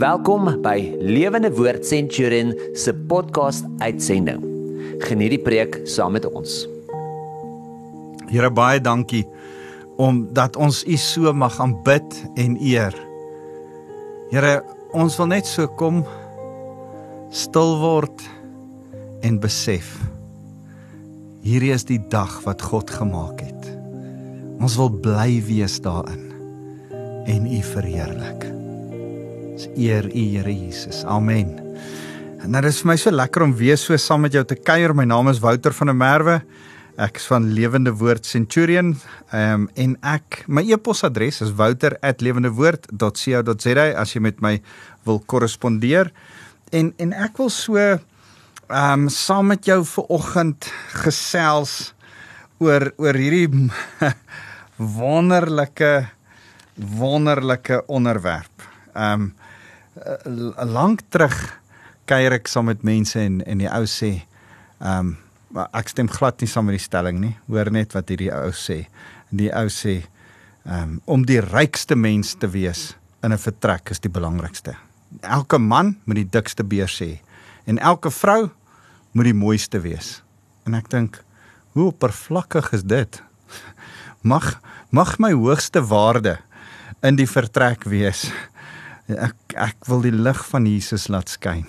Welkom by Lewende Woord Centurion se podcast uitsending. Geniet die preek saam met ons. Here baie dankie omdat ons U so mag aanbid en eer. Here, ons wil net so kom stil word en besef hierdie is die dag wat God gemaak het. Ons wil bly wees daarin en U verheerlik. Ons eer U Here Jesus. Amen. En dit is vir my so lekker om weer so saam met jou te kuier. My naam is Wouter van der Merwe. Ek is van Lewende Woord Centurion. Ehm um, en ek my e-posadres is wouter@lewendewoord.co.za as jy met my wil korrespondeer. En en ek wil so ehm um, saam met jou ver oggend gesels oor oor hierdie wonderlike wonderlike onderwerp. Ehm um, lank terug kuier ek saam met mense en en die ou sê ehm um, ek stem glad nie saam met die stelling nie. Hoor net wat hierdie ou sê. Die ou sê um, om die rykste mens te wees in 'n vertrek is die belangrikste. Elke man moet die dikste beurs hê en elke vrou moet die mooiste wees. En ek dink hoe oppervlakkig is dit? Mag mag my hoogste waarde in die vertrek wees. Ek ek wil die lig van Jesus laat skyn.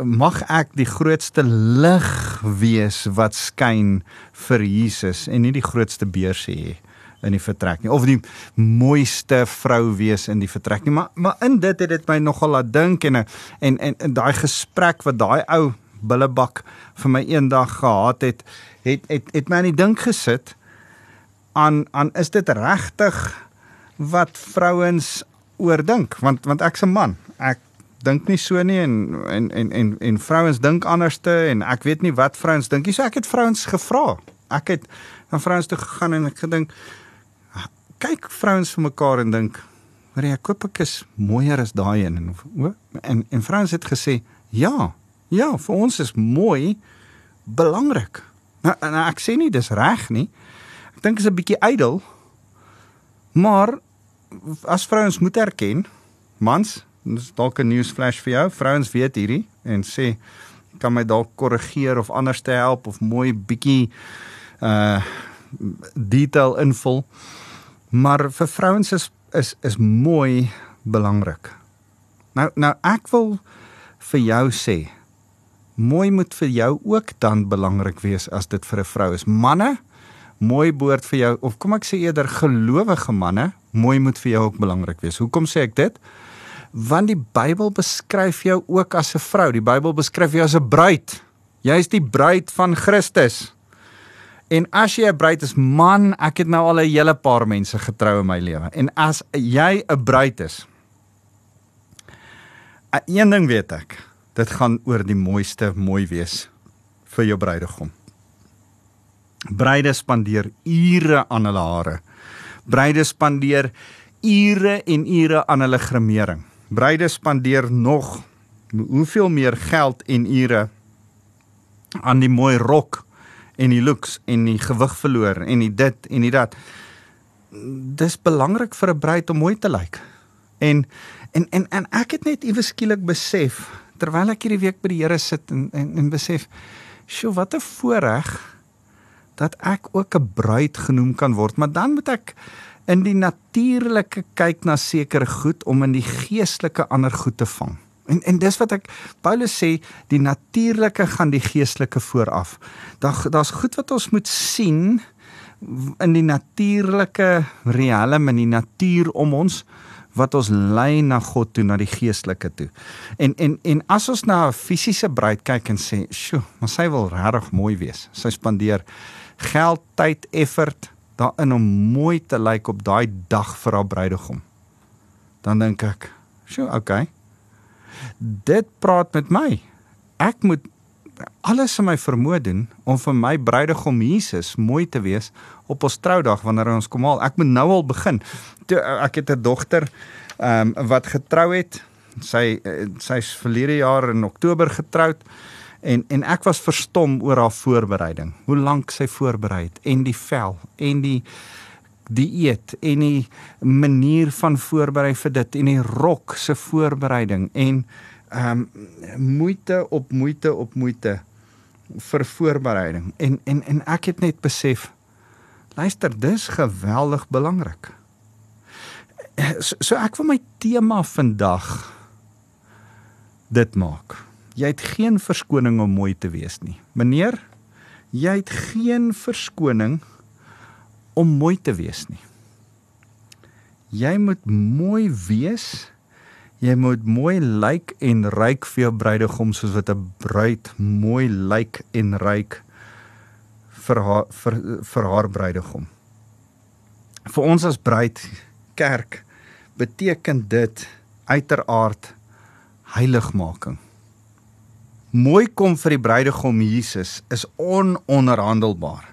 Mag ek die grootste lig wees wat skyn vir Jesus en nie die grootste beurs hê in die vertrek nie of die mooiste vrou wees in die vertrek nie maar maar in dit het dit my nogal laat dink en en en, en daai gesprek wat daai ou billebak vir my eendag gehad het het het het my aan die dink gesit aan aan is dit regtig wat vrouens oordink want want ek's 'n man. Ek dink nie so nie en en en en, en vrouens dink anderste en ek weet nie wat vrouens dink nie. So ek het vrouens gevra. Ek het na vrouens toe gegaan en ek gedink kyk vrouens vir mekaar en dink Maria koop ek is mooier as daai een en o en en vrouens het gesê ja. Ja, vir ons is mooi belangrik. Nou, nou ek sê nie dis reg nie. Ek dink is 'n bietjie ydel. Maar as vrouens moet erken, mans, dis dalk 'n newsflash vir jou. Vrouens weet hierdie en sê kan my dalk korrigeer of anders te help of mooi bietjie uh detail invul. Maar vir vrouens is is is mooi belangrik. Nou nou ek wil vir jou sê mooi moet vir jou ook dan belangrik wees as dit vir 'n vrou is. Manne, mooi behoort vir jou of kom ek sê eerder gelowige manne mooi moet vir jou ook belangrik wees. Hoekom sê ek dit? Want die Bybel beskryf jou ook as 'n vrou. Die Bybel beskryf jou as 'n bruid. Jy is die bruid van Christus. En as jy 'n bruid is, man, ek het nou al 'n hele paar mense getrou in my lewe. En as jy 'n bruid is, een ding weet ek, dit gaan oor die mooiste mooi wees vir jou bruidegom. Bruide spandeer ure aan hulle hare Bruide spandeer ure en ure aan hulle gremering. Bruide spandeer nog hoeveel meer geld en ure aan die mooi rok en die looks en die gewig verloor en die dit en die dat. Dis belangrik vir 'n bruid om mooi te lyk. En en en en ek het net iewes skielik besef terwyl ek hierdie week by die Here sit en en, en besef, "Sjoe, wat 'n voorreg dat ek ook 'n bruid genoem kan word, maar dan moet ek in die natuurlike kyk na sekere goed om in die geestelike ander goed te vang. En en dis wat ek Paulus sê, die natuurlike gaan die geestelike vooraf. Daar daar's goed wat ons moet sien in die natuurlike riekelm in die natuur om ons wat ons lei na God toe na die geestelike toe. En en en as ons na 'n fisiese bruid kyk en sê, "Sjoe, maar sy wil regtig mooi wees." Sy spandeer geld, tyd, effort daarin om mooi te lyk op daai dag vir haar bruidegom. Dan dink ek, "Sjoe, okay. Dit praat met my. Ek moet alles in my vermoë doen om vir my bruidegom Jesus mooi te wees op ons troudag wanneer ons kom haal. Ek moet nou al begin. Toe, ek het 'n dogter ehm um, wat getrou het. Sy eh, sy's verlede jaar in Oktober getroud en en ek was verstom oor haar voorbereiding. Hoe lank sy voorberei het en die vel en die dieet en die manier van voorberei vir dit en die rok se voorbereiding en ehm um, moeite op moeite op moeite vir voorbereiding en en en ek het net besef luister dis geweldig belangrik. So, so ek wil my tema vandag dit maak. Jy het geen verskoning om mooi te wees nie. Meneer, jy het geen verskoning om mooi te wees nie. Jy moet mooi wees. Jy moet mooi lyk en ryk vir jou bruidegom soos wat 'n bruid mooi lyk en ryk vir haar vir vir haar bruidegom. Vir ons as bruid kerk beteken dit uiteraard heiligmaking. Mooi kom vir die bruidegom Jesus is ononderhandelbaar.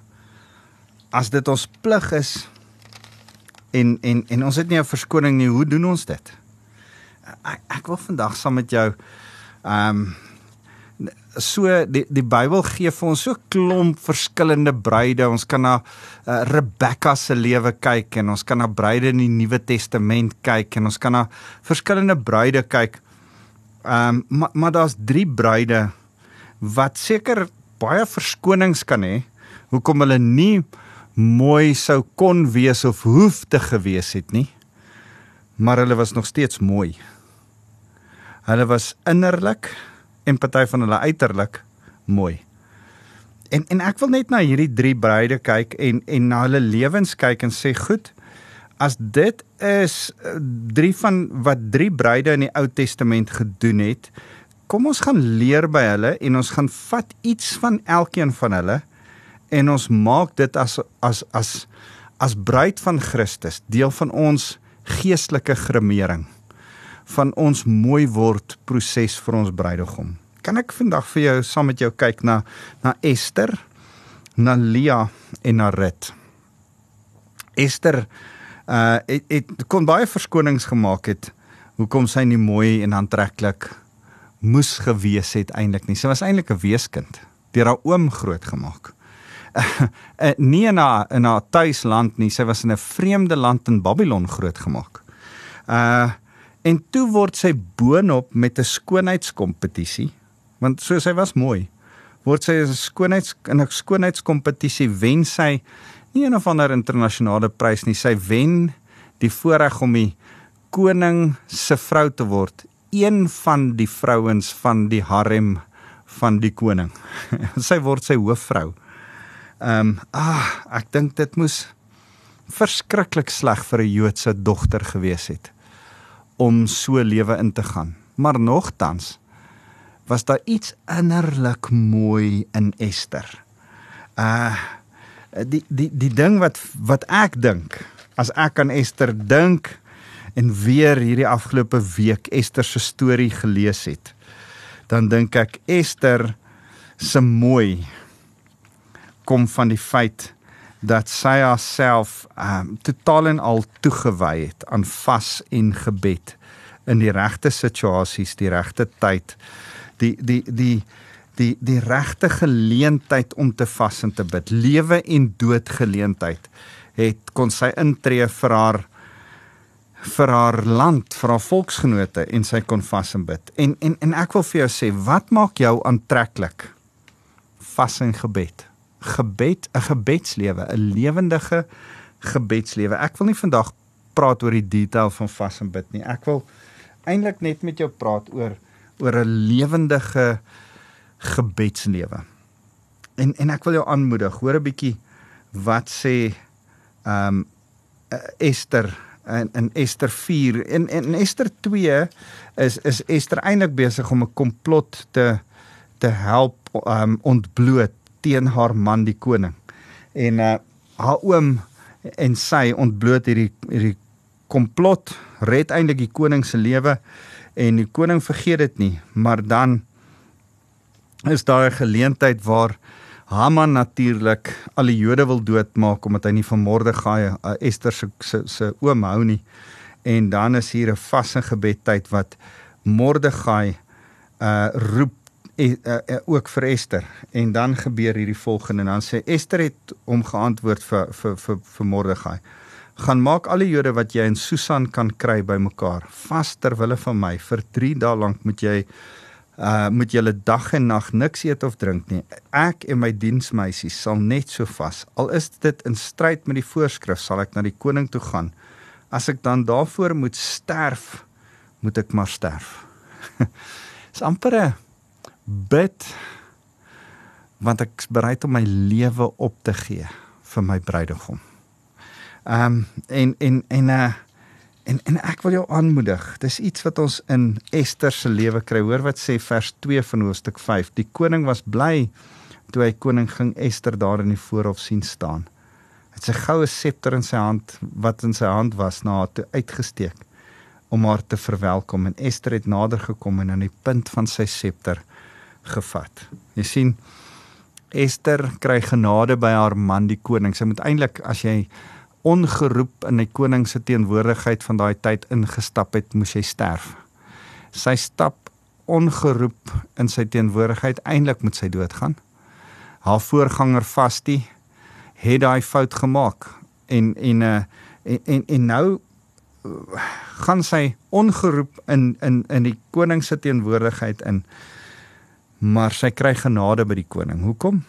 As dit ons plig is en en en ons het nie 'n verskoning nie, hoe doen ons dit? Ek ek wil vandag saam met jou ehm um, so die die Bybel gee vir ons so klomp verskillende bruide. Ons kan na uh, Rebekka se lewe kyk en ons kan na bruide in die Nuwe Testament kyk en ons kan na verskillende bruide kyk. Ehm um, maar maar daar's drie bruide wat seker baie verskonings kan hê hoekom hulle nie mooi sou kon wees of hoef te gewees het nie. Maar hulle was nog steeds mooi. Hulle was innerlik en party van hulle uiterlik mooi. En en ek wil net na hierdie drie bruide kyk en en na hulle lewens kyk en sê goed, as dit is eh, drie van wat drie bruide in die Ou Testament gedoen het, kom ons gaan leer by hulle en ons gaan vat iets van elkeen van hulle en ons maak dit as as as as bruid van Christus, deel van ons geestelike gremering van ons mooi word proses vir ons bruidegom. Kan ek vandag vir jou saam met jou kyk na na Esther, na Lia en na Rut. Esther uh het, het kon baie verskonings gemaak het hoekom sy nie mooi en aantreklik moes gewees het eintlik nie. Sy was eintlik 'n weeskind deur haar oom grootgemaak. Uh, nie in haar in haar tuisland nie, sy was in 'n vreemde land in Babylon grootgemaak. Uh En toe word sy boonop met 'n skoonheidskompetisie, want so sy was mooi. Word sy 'n skoonheids in 'n skoonheidskompetisie wen sy nie een of ander internasionale prys nie, sy wen die voorreg om die koning se vrou te word, een van die vrouens van die harem van die koning. sy word sy hoofvrou. Ehm um, ah, ek dink dit moes verskriklik sleg vir 'n Joodse dogter gewees het om so lewe in te gaan. Maar nogtans was daar iets innerlik mooi in Esther. Uh die die die ding wat wat ek dink as ek aan Esther dink en weer hierdie afgelope week Esther se storie gelees het, dan dink ek Esther se mooi kom van die feit dat sy haarself um totaal en al toegewy het aan vas en gebed in die regte situasies, die regte tyd, die die die die die regte geleentheid om te vas en te bid, lewe en dood geleentheid het kon sy intree vir haar vir haar land, vir haar volksgenote en sy kon vas en bid. En en en ek wil vir jou sê, wat maak jou aantreklik? Vas en gebed gebed, 'n gebedslewe, 'n lewendige gebedslewe. Ek wil nie vandag praat oor die detail van vas en bid nie. Ek wil eintlik net met jou praat oor oor 'n lewendige gebedslewe. En en ek wil jou aanmoedig, hoor 'n bietjie wat sê ehm um, Esther in in Esther 4 en in Esther 2 is is Esther eintlik besig om 'n komplot te te help ehm um, ontbloot teen haar man die koning. En uh haar oom en sy ontbloot hierdie hierdie komplot red eintlik die koning se lewe en die koning vergeet dit nie, maar dan is daar 'n geleentheid waar Haman natuurlik al die Jode wil doodmaak omdat hy nie van Mordegai uh, Ester se se se oom hou nie. En dan is hier 'n vasse gebedtyd wat Mordegai uh roep e, uh, uh, ook vir Esther en dan gebeur hierdie volgende en dan sê Esther het hom geantwoord vir vir vir, vir Mordegai. gaan maak al die Jode wat jy in Susan kan kry bymekaar vas ter wille van my vir 3 dae lank moet jy uh moet julle dag en nag niks eet of drink nie. Ek en my diensmeisies sal net so vas. Al is dit in stryd met die voorskrif sal ek na die koning toe gaan. As ek dan daarvoor moet sterf moet ek maar sterf. Is amper 'n bid want ek is bereid om my lewe op te gee vir my bruidegom. Ehm um, en en en uh en en ek wil jou aanmoedig. Dis iets wat ons in Ester se lewe kry. Hoor wat sê vers 2 van hoofstuk 5. Die koning was bly toe hy koning ging Ester daar in die voorhof sien staan. Het sy goue septer in sy hand wat in sy hand was na haar toe uitgesteek om haar te verwelkom en Ester het nader gekom en aan die punt van sy septer gevat. Jy sien Ester kry genade by haar man die koning. Sy moet eintlik as jy ongeroep in die koning se teenwoordigheid van daai tyd ingestap het, moes jy sterf. Sy stap ongeroep in sy teenwoordigheid, eintlik moet sy doodgaan. Haar voorganger Vasti het daai fout gemaak en en uh en en, en nou uh, gaan sy ongeroep in in in die koning se teenwoordigheid in maar sy kry genade by die koning. Hoekom?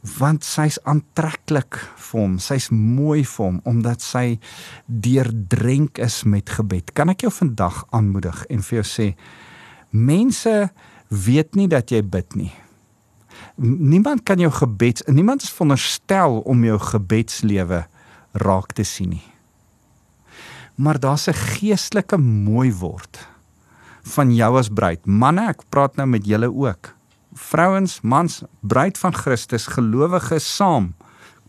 Want sy's aantreklik vir hom. Sy's mooi vir hom omdat sy deurdrenk is met gebed. Kan ek jou vandag aanmoedig en vir jou sê mense weet nie dat jy bid nie. Niemand kan jou gebeds, niemand is veronderstel om jou gebedslewe raak te sien nie. Maar daar's 'n geestelike mooi word van jou as bruid. Manne, ek praat nou met julle ook vrouens, mans, bruid van Christus, gelowiges saam.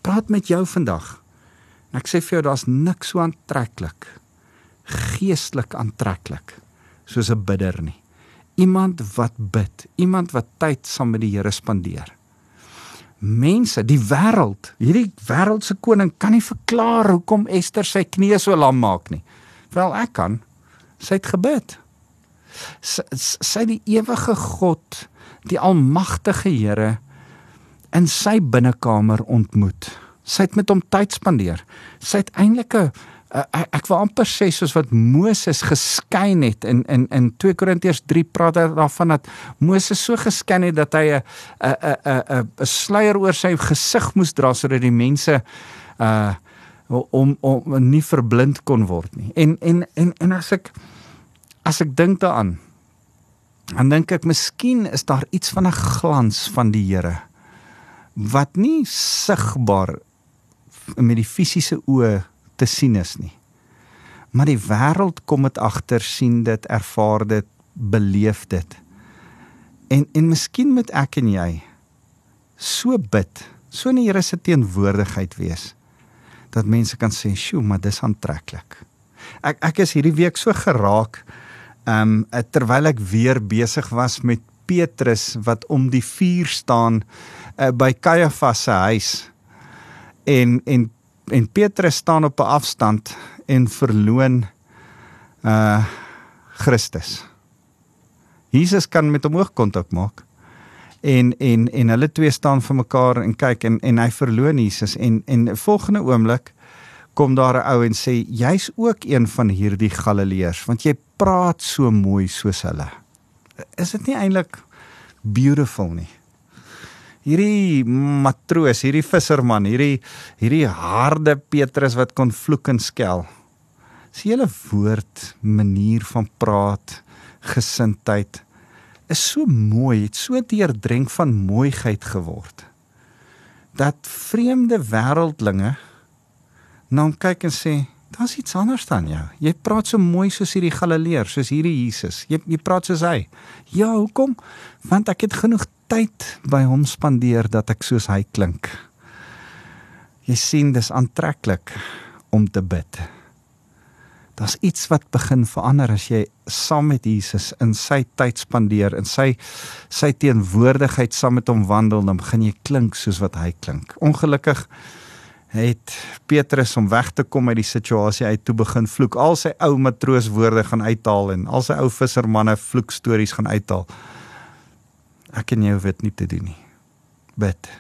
Praat met jou vandag. En ek sê vir jou daar's niks so aantreklik geestelik aantreklik soos 'n bidder nie. Iemand wat bid, iemand wat tyd saam met die Here spandeer. Mense, die wêreld, hierdie wêreldse koning kan nie verklaar hoekom Ester sy knieë so lam maak nie. Wel ek kan. Sy het gebid. Sy, sy die ewige God die almagtige Here in sy binnekamer ontmoet. Sy het met hom tyd spandeer. Sy het eintlik 'n ek wil amper sê soos wat Moses geskyn het in in in 2 Korintiërs 3 praat daarvan dat Moses so geskyn het dat hy 'n 'n 'n 'n sluier oor sy gesig moes dra sodat die mense uh om om nie verblind kon word nie. En en en en as ek as ek dink daaraan dan dink ek miskien is daar iets van 'n glans van die Here wat nie sigbaar met die fisiese oë te sien is nie. Maar die wêreld kom dit agter, sien dit, ervaar dit, beleef dit. En en miskien moet ek en jy so bid, so in die Here se teenwoordigheid wees dat mense kan sê, "Sjoe, maar dis aantreklik." Ek ek is hierdie week so geraak Ehm um, terwyl ek weer besig was met Petrus wat om die vuur staan uh, by Kajafas se huis. En en en Petrus staan op 'n afstand en verloon uh Christus. Jesus kan met hom oogkontak maak. En en en hulle twee staan vir mekaar en kyk en en hy verloon Jesus en en volgende oomblik kom daar 'n ou en sê jy's ook een van hierdie Galileërs want jy praat so mooi soos hulle. Is dit nie eintlik beautiful nie? Hierdie matroos, hierdie visserman, hierdie hierdie harde Petrus wat kon vloek en skel. Sy hele woord, manier van praat, gesindheid is so mooi, het so deurdrenk van mooiheid geword. Dat vreemde wêreldlinge na hom kyk en sê, "Daar's iets anders dan jou. Jy praat so mooi soos hierdie Galileer, soos hierdie Jesus. Jy jy praat soos hy." "Ja, hoekom? Want ek het genoeg tyd by hom spandeer dat ek soos hy klink." Jy sien, dis aantreklik om te bid. Daar's iets wat begin verander as jy saam met Jesus in sy tyd spandeer en sy sy teenwoordigheid saam met hom wandel, dan begin jy klink soos wat hy klink. Ongelukkig het Petrus om weg te kom uit die situasie uit toe begin vloek. Al sy ou matrooswoorde gaan uithaal en al sy ou vissermanne vloekstories gaan uithaal. Ek en jy dit nie te doen nie. Bid.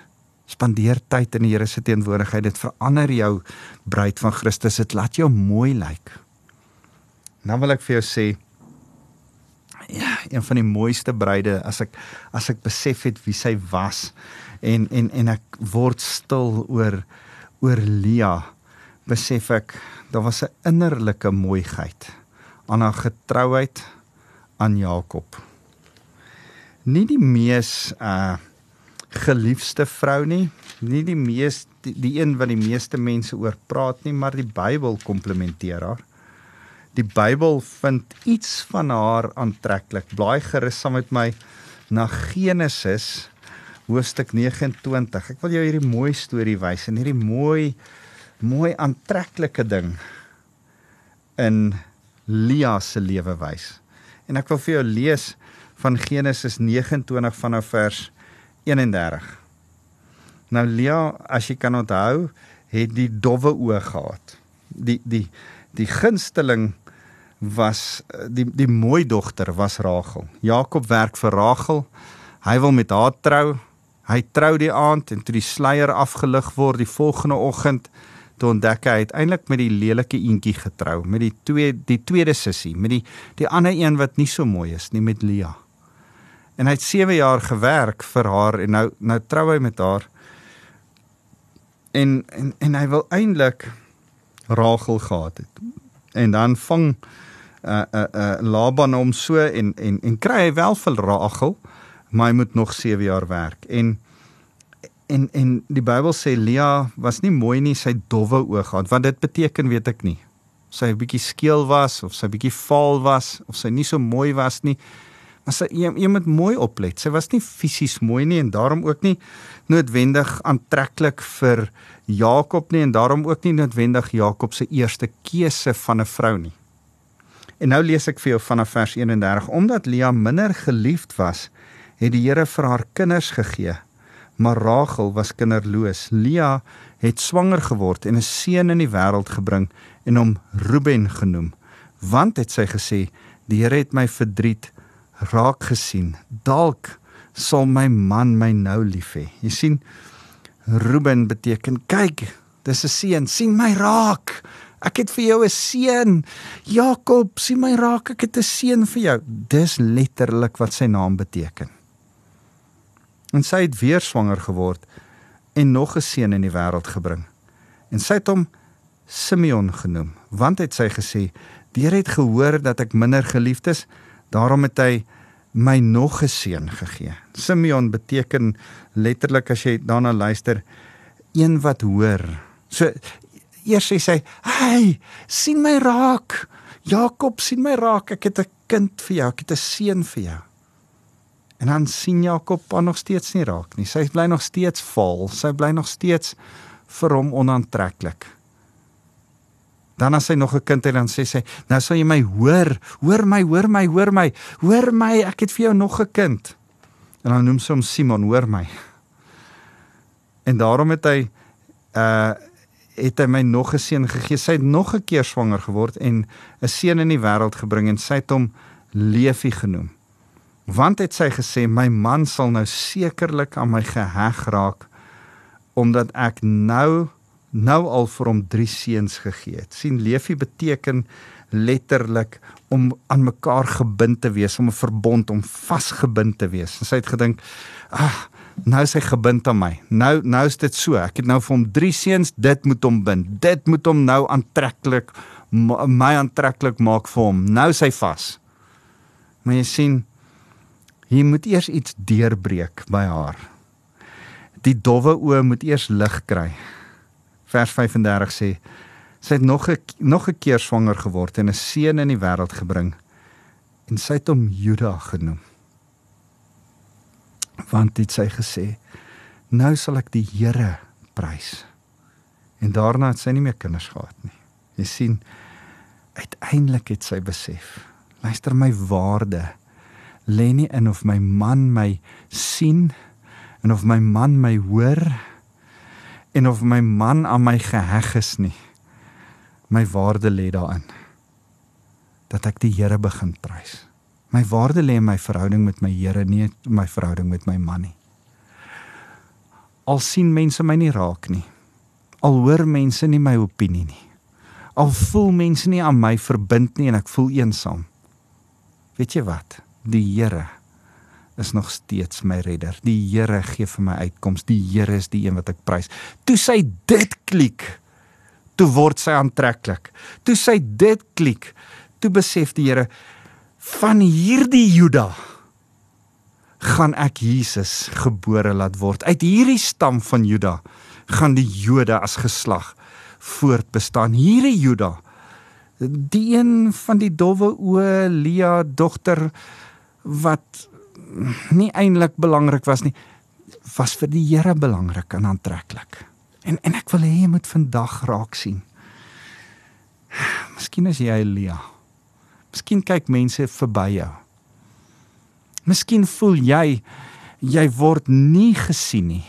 Spandeer tyd in die Here se teenwoordigheid. Dit verander jou bruid van Christus. Dit laat jou mooi lyk. Nou wil ek vir jou sê ja, een van die mooiste bruide as ek as ek besef het wie sy was en en en ek word stil oor oor Lia besef ek daar was 'n innerlike mooiheid aan haar getrouheid aan Jakob. Nie die mees uh geliefde vrou nie, nie die mees die, die een wat die meeste mense oor praat nie, maar die Bybel komplimenteer haar. Die Bybel vind iets van haar aantreklik. Blaai gerus saam met my na Genesis hoofstuk 29. Ek wil jou hierdie mooi storie wys en hierdie mooi mooi aantreklike ding in Lia se lewe wys. En ek wil vir jou lees van Genesis 29 vanaf vers 31. Nou Lia, as jy kan onthou, het die dowwe oë gehad. Die die die gunsteling was die die mooi dogter was Rachel. Jakob werk vir Rachel. Hy wil met haar trou. Hy trou die aand en toe die sluier afgelig word die volgende oggend toe ontdek hy uiteindelik met die lelike eentjie getrou, met die twee die tweede sussie, met die die ander een wat nie so mooi is nie met Lia. En hy het 7 jaar gewerk vir haar en nou nou trou hy met haar. En en en hy wil eintlik Rachel gehad het. En dan vang uh uh uh Laban hom so en en en kry hy wel vir Rachel, maar hy moet nog 7 jaar werk. En en en die Bybel sê Lea was nie mooi nie, sy dowwe oë gehad. Wat dit beteken, weet ek nie. Sy 'n bietjie skeel was of sy bietjie vaal was of sy nie so mooi was nie. Maar sy jy, jy moet mooi oplet. Sy was nie fisies mooi nie en daarom ook nie noodwendig aantreklik vir Jakob nie en daarom ook nie noodwendig Jakob se eerste keuse van 'n vrou nie. En nou lees ek vir jou vanaf vers 31 omdat Lea minder geliefd was, het die Here vir haar kinders gegee maar Rachel was kinderloos. Lea het swanger geword en 'n seun in die wêreld gebring en hom Reuben genoem, want het sy gesê, die Here het my verdriet raak gesien. Dalk sal my man my nou lief hê. Jy sien, Reuben beteken kyk, dis 'n seun, sien my raak. Ek het vir jou 'n seun. Jakob, sien my raak, ek het 'n seun vir jou. Dis letterlik wat sy naam beteken. En sy het weer swanger geword en nog 'n seun in die wêreld gebring. En sy het hom Simeon genoem, want het sy gesê: "Die Here het gehoor dat ek minder geliefd is, daarom het hy my nog 'n seun gegee." Simeon beteken letterlik as jy daarna luister, een wat hoor. So eers sê sy: "Hey, sien my raak. Jakob, sien my raak. Ek het 'n kind vir jou. Ek het 'n seun vir jou." En dan sien Jakob haar nog steeds nie raak nie. Sy bly nog steeds vaal. Sy bly nog steeds vir hom onaantreklik. Dan as sy nog 'n kind het, dan sê sy, "Nou sal jy my hoor. Hoor my, hoor my, hoor my. Hoor my, ek het vir jou nog 'n kind." En dan noem sy hom Simon, "Hoor my." En daarom het hy uh het hy my nog 'n seun gegee. Sy het nog 'n keer swanger geword en 'n seun in die wêreld gebring en sy het hom Levi genoem want het sy gesê my man sal nou sekerlik aan my geheg raak omdat ek nou nou al vir hom drie seuns gegee het. sien Leefie beteken letterlik om aan mekaar gebind te wees, om 'n verbond, om vasgebind te wees. En sy het gedink, "Ag, nou is hy gebind aan my. Nou nou is dit so. Ek het nou vir hom drie seuns, dit moet hom bind. Dit moet hom nou aantreklik my aantreklik maak vir hom. Nou is hy vas." Maar jy sien, Hier moet eers iets deurbreek by haar. Die dowwe oë moet eers lig kry. Vers 35 sê sy het nog 'n nog 'n keer swanger geword en 'n seun in die wêreld gebring en sy het hom Juda genoem. Want dit sy gesê, nou sal ek die Here prys. En daarna het sy nie meer kinders gehad nie. Jy sien, uiteindelik het sy besef, luister my waarde lê nie in of my man my sien en of my man my hoor en of my man aan my geheg is nie. My waarde lê daarin dat ek die Here begin prys. My waarde lê in my verhouding met my Here, nie my verhouding met my man nie. Al sien mense my nie raak nie. Al hoor mense nie my opinie nie. Al voel mense nie aan my verbind nie en ek voel eensaam. Weet jy wat? Die Here is nog steeds my redder. Die Here gee vir my uitkoms. Die Here is die een wat ek prys. Toe sy dit klik, toe word sy aantreklik. Toe sy dit klik, toe besef die Here van hierdie Juda gaan ek Jesus gebore laat word. Uit hierdie stam van Juda gaan die Jode as geslag voortbestaan. Hierdie Juda, die een van die dowwe oë Lia dogter wat nie eintlik belangrik was nie, was vir die Here belangrik en aantreklik. En en ek wil hê jy moet vandag raak sien. Miskien is jy Elia. Miskien kyk mense verby jou. Miskien voel jy jy word nie gesien nie.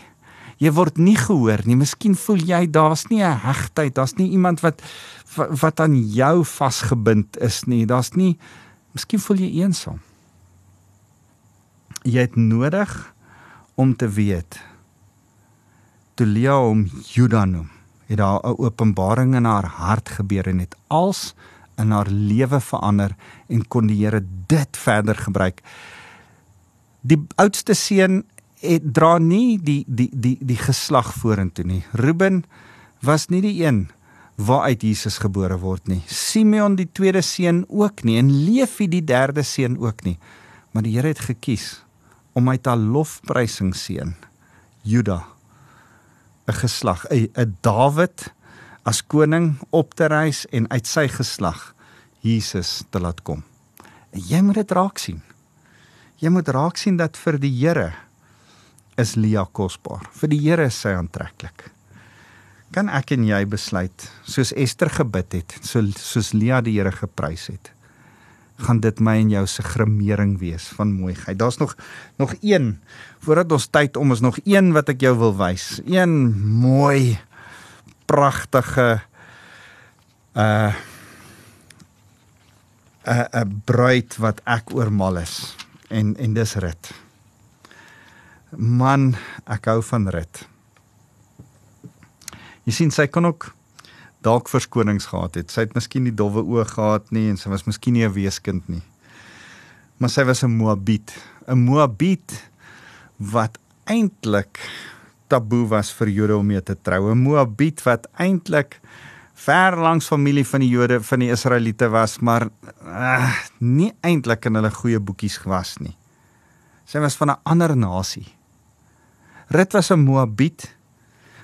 Jy word nie gehoor nie. Miskien voel jy daar's nie 'n hegtheid, daar's nie iemand wat wat aan jou vasgebind is nie. Daar's nie Miskien voel jy eensaam jy het nodig om te weet. Toe Lea hom Juda noem het daar 'n openbaring in haar hart gebeur en het als in haar lewe verander en kon die Here dit verder gebruik. Die oudste seun het dra nie die die die die geslag vorentoe nie. Ruben was nie die een waaruit Jesus gebore word nie. Simeon die tweede seun ook nie en Levi die derde seun ook nie. Maar die Here het gekies om uit haar lofprysing seën Juda 'n geslag 'n Dawid as koning op te reis en uit sy geslag Jesus te laat kom. En jy moet dit raak sien. Jy moet raak sien dat vir die Here is Lia kosbaar. Vir die Here is sy aantreklik. Kan ek en jy besluit soos Ester gebid het, so soos Lia die Here geprys het gaan dit my en jou se gremering wees van mooiheid. Daar's nog nog een voordat ons tyd om is nog een wat ek jou wil wys. Een mooi pragtige uh 'n 'n bruid wat ek oormal is en en dis rit. Man, ek hou van rit. Jy sien sy kan ook dalk verskonings gehad het. Sy het miskien nie dowwe oë gehad nie en sy was miskien nie 'n weeskind nie. Maar sy was 'n Moabiet, 'n Moabiet wat eintlik taboe was vir Jode om mee te trou. 'n Moabiet wat eintlik ver langs familie van die Jode van die Israeliete was, maar uh, nie eintlik in hulle goeie boekies gewas nie. Sy was van 'n ander nasie. Rut was 'n Moabiet,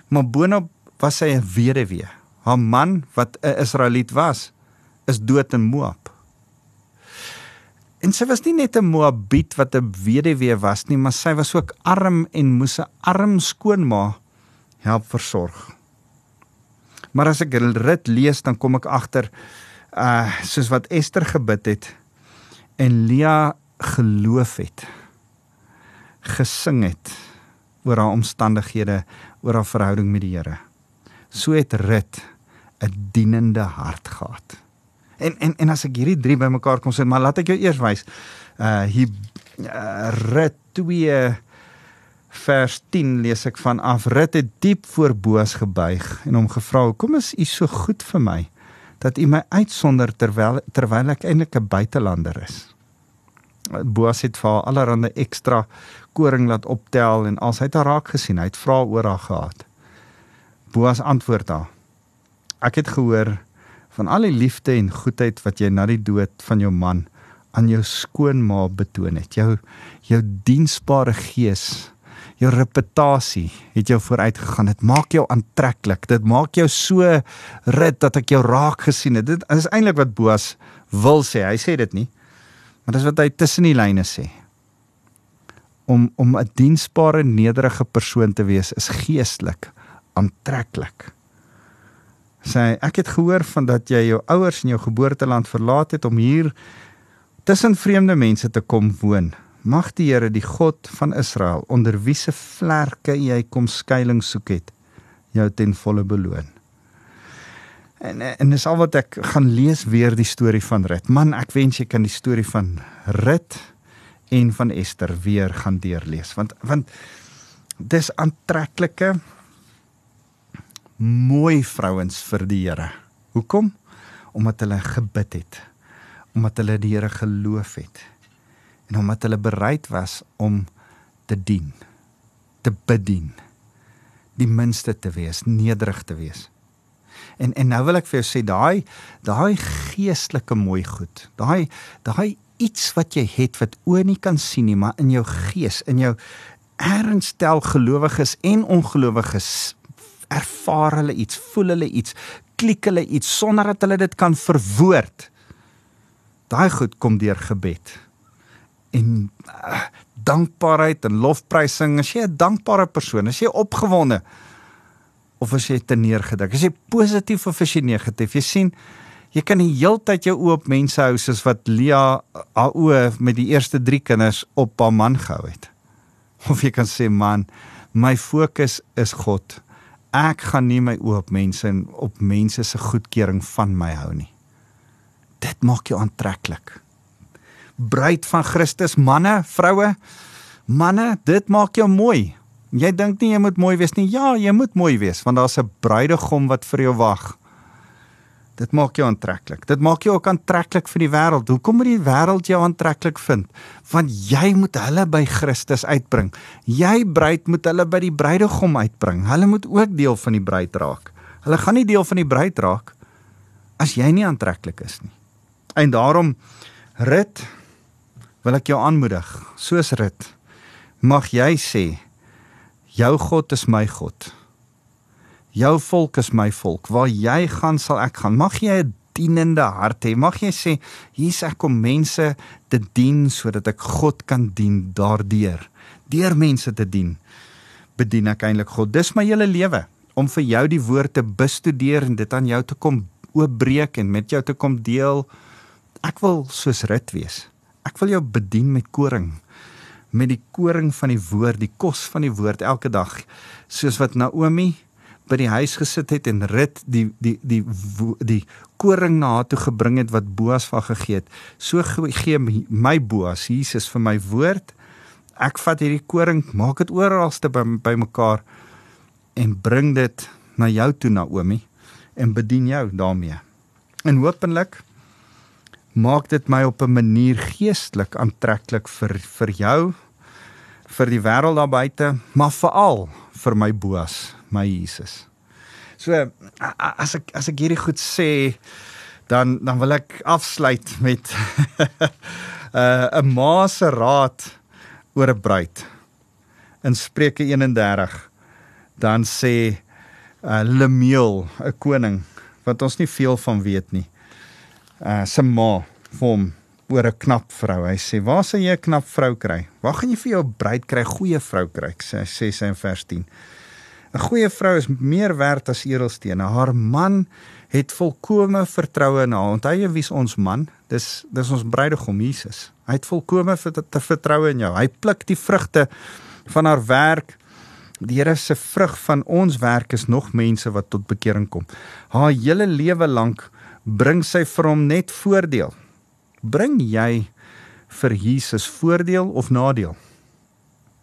maar boonop was sy 'n weduwee haar man wat 'n Israeliet was, is dood in Moab. En sy was nie net 'n Moabiet wat 'n weduwee was nie, maar sy was ook arm en moes 'n arm skoonma help versorg. Maar as ek dit lees, dan kom ek agter uh soos wat Ester gebid het en Lia geloof het gesing het oor haar omstandighede, oor haar verhouding met die Here. So het Rut 'n dienende hart gehad. En en en as ek hierdie drie bymekaar kom sit, maar laat ek jou eers wys. Uh hier uh, Rut 2 vers 10 lees ek van af. Rut het diep voor Boas gebuig en hom gevra: "Kom is u so goed vir my dat u my uitsonder terwyl terwyl ek eintlik 'n buitelander is." Boas het vir haar allerlei ekstra koring laat optel en als hy dit raak gesien, hy het vra oor haar gehad. Boas antwoord haar: Ek het gehoor van al die liefde en goedheid wat jy na die dood van jou man aan jou skoonma betoon het. Jou jou diensbare gees, jou reputasie het jou vooruit gegaan. Dit maak jou aantreklik. Dit maak jou so rit dat ek jou raak gesien het. Dit is eintlik wat Boas wil sê. Hy sê dit nie. Maar dis wat hy tussen die lyne sê. Om om 'n diensbare nederige persoon te wees is geestelik aantreklik sê ek het gehoor van dat jy jou ouers en jou geboorteland verlaat het om hier tussen vreemde mense te kom woon. Mag die Here die God van Israel onder wie se vlerke jy kom skuilings soek het jou ten volle beloon. En en dis al wat ek gaan lees weer die storie van Rut. Man, ek wens jy kan die storie van Rut en van Ester weer gaan deurlees want want dis aantreklike mooi vrouens vir die Here. Hoekom? Omdat hulle gebid het. Omdat hulle die Here geloof het. En omdat hulle bereid was om te dien, te bedien. Die minste te wees, nederig te wees. En en nou wil ek vir jou sê daai daai geestelike mooi goed. Daai daai iets wat jy het wat oë nie kan sien nie, maar in jou gees, in jou ernstel gelowiges en ongelowiges ervaar hulle iets, voel hulle iets, klik hulle iets sonder dat hulle dit kan verwoord. Daai goed kom deur gebed. En uh, dankbaarheid en lofprysing, as jy 'n dankbare persoon, as jy opgewonde of as jy te neergedruk, as jy positief of as jy negatief, jy sien jy kan die heeltyd jou oë op mense hou soos wat Lia haar oë met die eerste 3 kinders op haar man gehou het. Of jy kan sê man, my fokus is God ek gaan nie my oë op mense en op mense se goedkeuring van my hou nie. Dit maak jou aantreklik. Bruid van Christus, manne, vroue, manne, dit maak jou mooi. Jy dink nie jy moet mooi wees nie. Ja, jy moet mooi wees want daar's 'n bruidegom wat vir jou wag. Dit maak jou aantreklik. Dit maak jou ook aantreklik vir die wêreld. Hoekom moet die wêreld jou aantreklik vind? Want jy moet hulle by Christus uitbring. Jy bruid moet hulle by die bruidegom uitbring. Hulle moet ook deel van die bruid raak. Hulle gaan nie deel van die bruid raak as jy nie aantreklik is nie. En daarom rit wil ek jou aanmoedig, soos rit. Mag jy sê jou God is my God. Jou volk is my volk. Waar jy gaan, sal ek gaan. Mag jy 'n dienende hart hê. Mag jy sê, hier's ek om mense te dien sodat ek God kan dien daardeur. Deur mense te dien. Bedien ek eintlik God. Dis my hele lewe om vir jou die woord te bestudeer en dit aan jou te kom oopbreek en met jou te kom deel. Ek wil soos rit wees. Ek wil jou bedien met koring met die koring van die woord, die kos van die woord elke dag. Soos wat Naomi by die huis gesit het en rit die die die die, die koring na toe gebring het wat Boas van gegee het. So gee my Boas Jesus vir my woord. Ek vat hierdie koring, maak dit oralste by by mekaar en bring dit na jou toe Naomi en bedien jou daarmee. En hopelik maak dit my op 'n manier geestelik aantreklik vir vir jou vir die wêreld daar buite, maar veral vir my Boas my Jesus. So as ek as ek hierdie goed sê dan dan wil ek afsluit met 'n uh, ma se raad oor 'n bruid. In Spreuke 31 dan sê uh, Lemuel, 'n koning wat ons nie veel van weet nie. Uh se ma vir hom oor 'n knap vrou. Hy sê: "Waar sal jy 'n knap vrou kry? Waar gaan jy vir jou bruid kry? Goeie vrou kry." Sê sê sy in vers 10. 'n Goeie vrou is meer werd as edelstene. Haar man het volkomme vertroue in haar. Onthou jy wie's ons man? Dis dis ons bruidegom Jesus. Hy het volkomme vertroue in jou. Hy pluk die vrugte van haar werk. Die Here se vrug van ons werk is nog mense wat tot bekering kom. Haar hele lewe lank bring sy vir hom net voordeel. Bring jy vir Jesus voordeel of nadeel?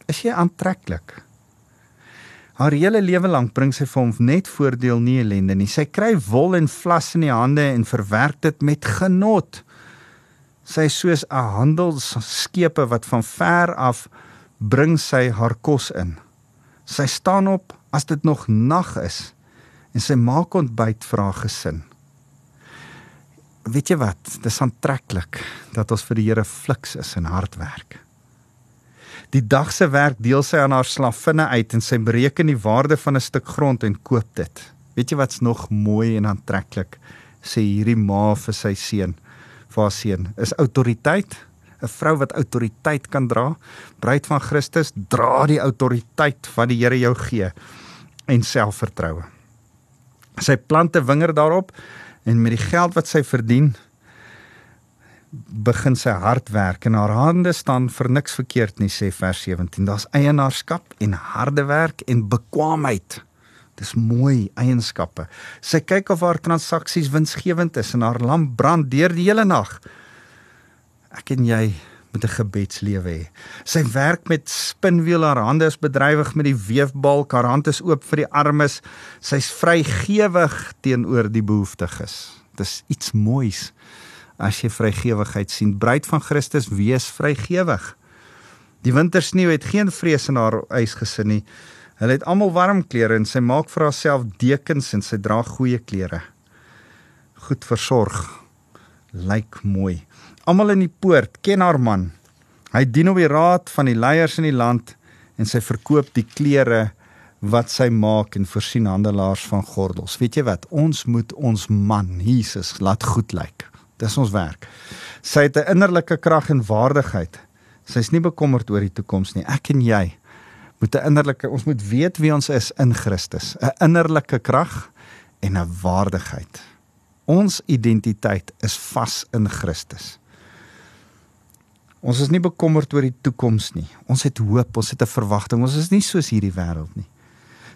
Is jy aantreklik? Haar hele lewe lank bring sy vir hom net voordeel nie ellende nie. Sy kry wol en vlas in die hande en verwerk dit met genot. Sy is soos 'n handelsskepe wat van ver af bring sy haar kos in. Sy staan op as dit nog nag is en sy maak ontbyt vir haar gesin. Weet jy wat? Dis aantreklik dat ons vir die Here fliks is en hard werk. Die dag se werk deel sy aan haar slavinne uit en sy bereken die waarde van 'n stuk grond en koop dit. Weet jy wat's nog mooi en aantreklik? sê hierdie ma vir sy seun, vir haar seun, is autoriteit. 'n Vrou wat autoriteit kan dra, bruid van Christus, dra die autoriteit wat die Here jou gee en selfvertroue. Sy plant 'n wingerd daarop en met die geld wat sy verdien, begin sy hard werk en haar hande staan vir niks verkeerd nie sê vers 17 daar's eienaarskap en harde werk en bekwaamheid dis mooi eienskappe sy kyk of haar transaksies winsgewend is en haar lamp brand deur die hele nag ek en jy moet 'n gebedslewe hê. Sy werk met spinwiel, haar hande is bedrywig met die weefbalk, haar hand is oop vir die armes. Sy's vrygewig teenoor die behoeftiges. Dis iets moois as jy vrygewigheid sien. Bruid van Christus, wees vrygewig. Die wintersneeu het geen vrees in haar huis gesin nie. Hulle het almal warm klere en sy maak vir haarself dekens en sy dra goeie klere. Goed versorg. Lyk mooi. Almal in die poort ken haar man. Hy dien op die raad van die leiers in die land en sy verkoop die klere wat sy maak en voorsien handelaars van gordels. Weet jy wat? Ons moet ons man Jesus laat goed lyk. Dis ons werk. Sy het 'n innerlike krag en waardigheid. Sy's nie bekommerd oor die toekoms nie. Ek en jy moet 'n innerlike ons moet weet wie ons is in Christus, 'n innerlike krag en 'n waardigheid. Ons identiteit is vas in Christus. Ons is nie bekommerd oor die toekoms nie. Ons het hoop, ons het 'n verwagting. Ons is nie soos hierdie wêreld nie.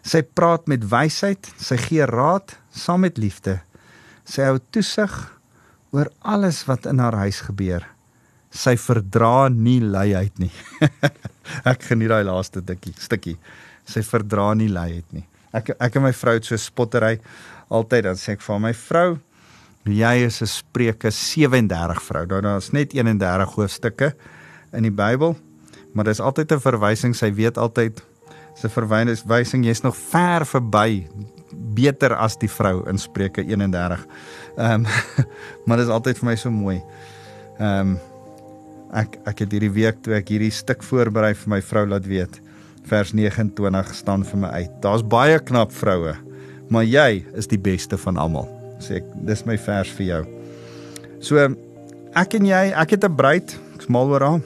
Sy praat met wysheid, sy gee raad saam met liefde. Sy hou toesig oor alles wat in haar huis gebeur. Sy verdra nie luiheid nie. ek geniet daai laaste dikkie, stukkie. Sy verdra nie luiheid nie. Ek ek en my vrou het so spottery altyd dan sê ek vir my vrou, Jy is 'n Spreuke 37 vrou. Nou daar's net 31 hoofstukke in die Bybel, maar daar's altyd 'n verwysing. Sy weet altyd se verwysing jy's nog ver verby beter as die vrou in Spreuke 31. Ehm um, maar dit is altyd vir my so mooi. Ehm um, ek ek het hierdie week toe ek hierdie stuk voorberei vir my vrou laat weet. Vers 29 staan vir my uit. Daar's baie knap vroue, maar jy is die beste van almal sê ek dis my vers vir jou. So ek en jy, ek het 'n bruid, ek's mal oor haar.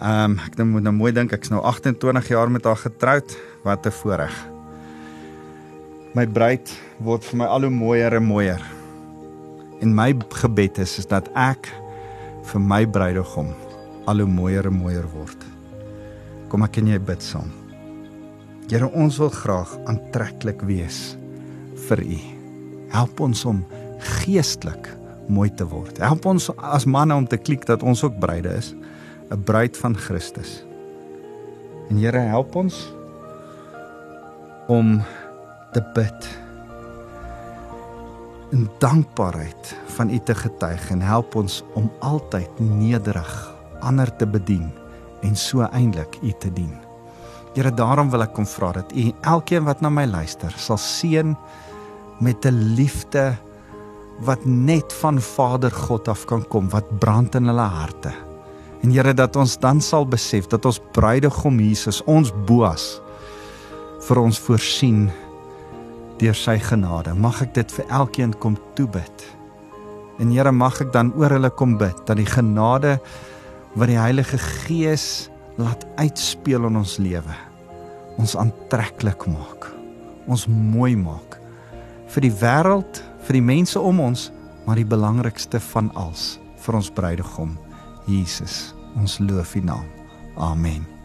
Ehm um, ek moet nou mooi dink, ek's nou 28 jaar met haar getroud. Wat 'n voorreg. My bruid word vir my al hoe mooier en mooier. En my gebed is is dat ek vir my bruidegom al hoe mooier en mooier word. Kom ek en jy bid saam. Here ons wil graag aantreklik wees vir U. Help ons om geestelik mooi te word. Help ons as manne om te klik dat ons ook bruide is, 'n bruid van Christus. En Here, help ons om te bid in dankbaarheid van U te getuig en help ons om altyd nederig ander te bedien en so eintlik U te dien. Here, daarom wil ek kom vra dat U elkeen wat na my luister sal seën met 'n liefde wat net van Vader God af kan kom wat brand in hulle harte. En Here dat ons dan sal besef dat ons bruidegom Jesus, ons Boas vir ons voorsien deur sy genade. Mag ek dit vir elkeen kom toebid. En Here mag ek dan oor hulle kom bid dat die genade wat die Heilige Gees laat uitspeel in ons lewe ons aantreklik maak. Ons mooi maak vir die wêreld, vir die mense om ons, maar die belangrikste van alles vir ons bruidegom, Jesus. Ons loof U naam. Amen.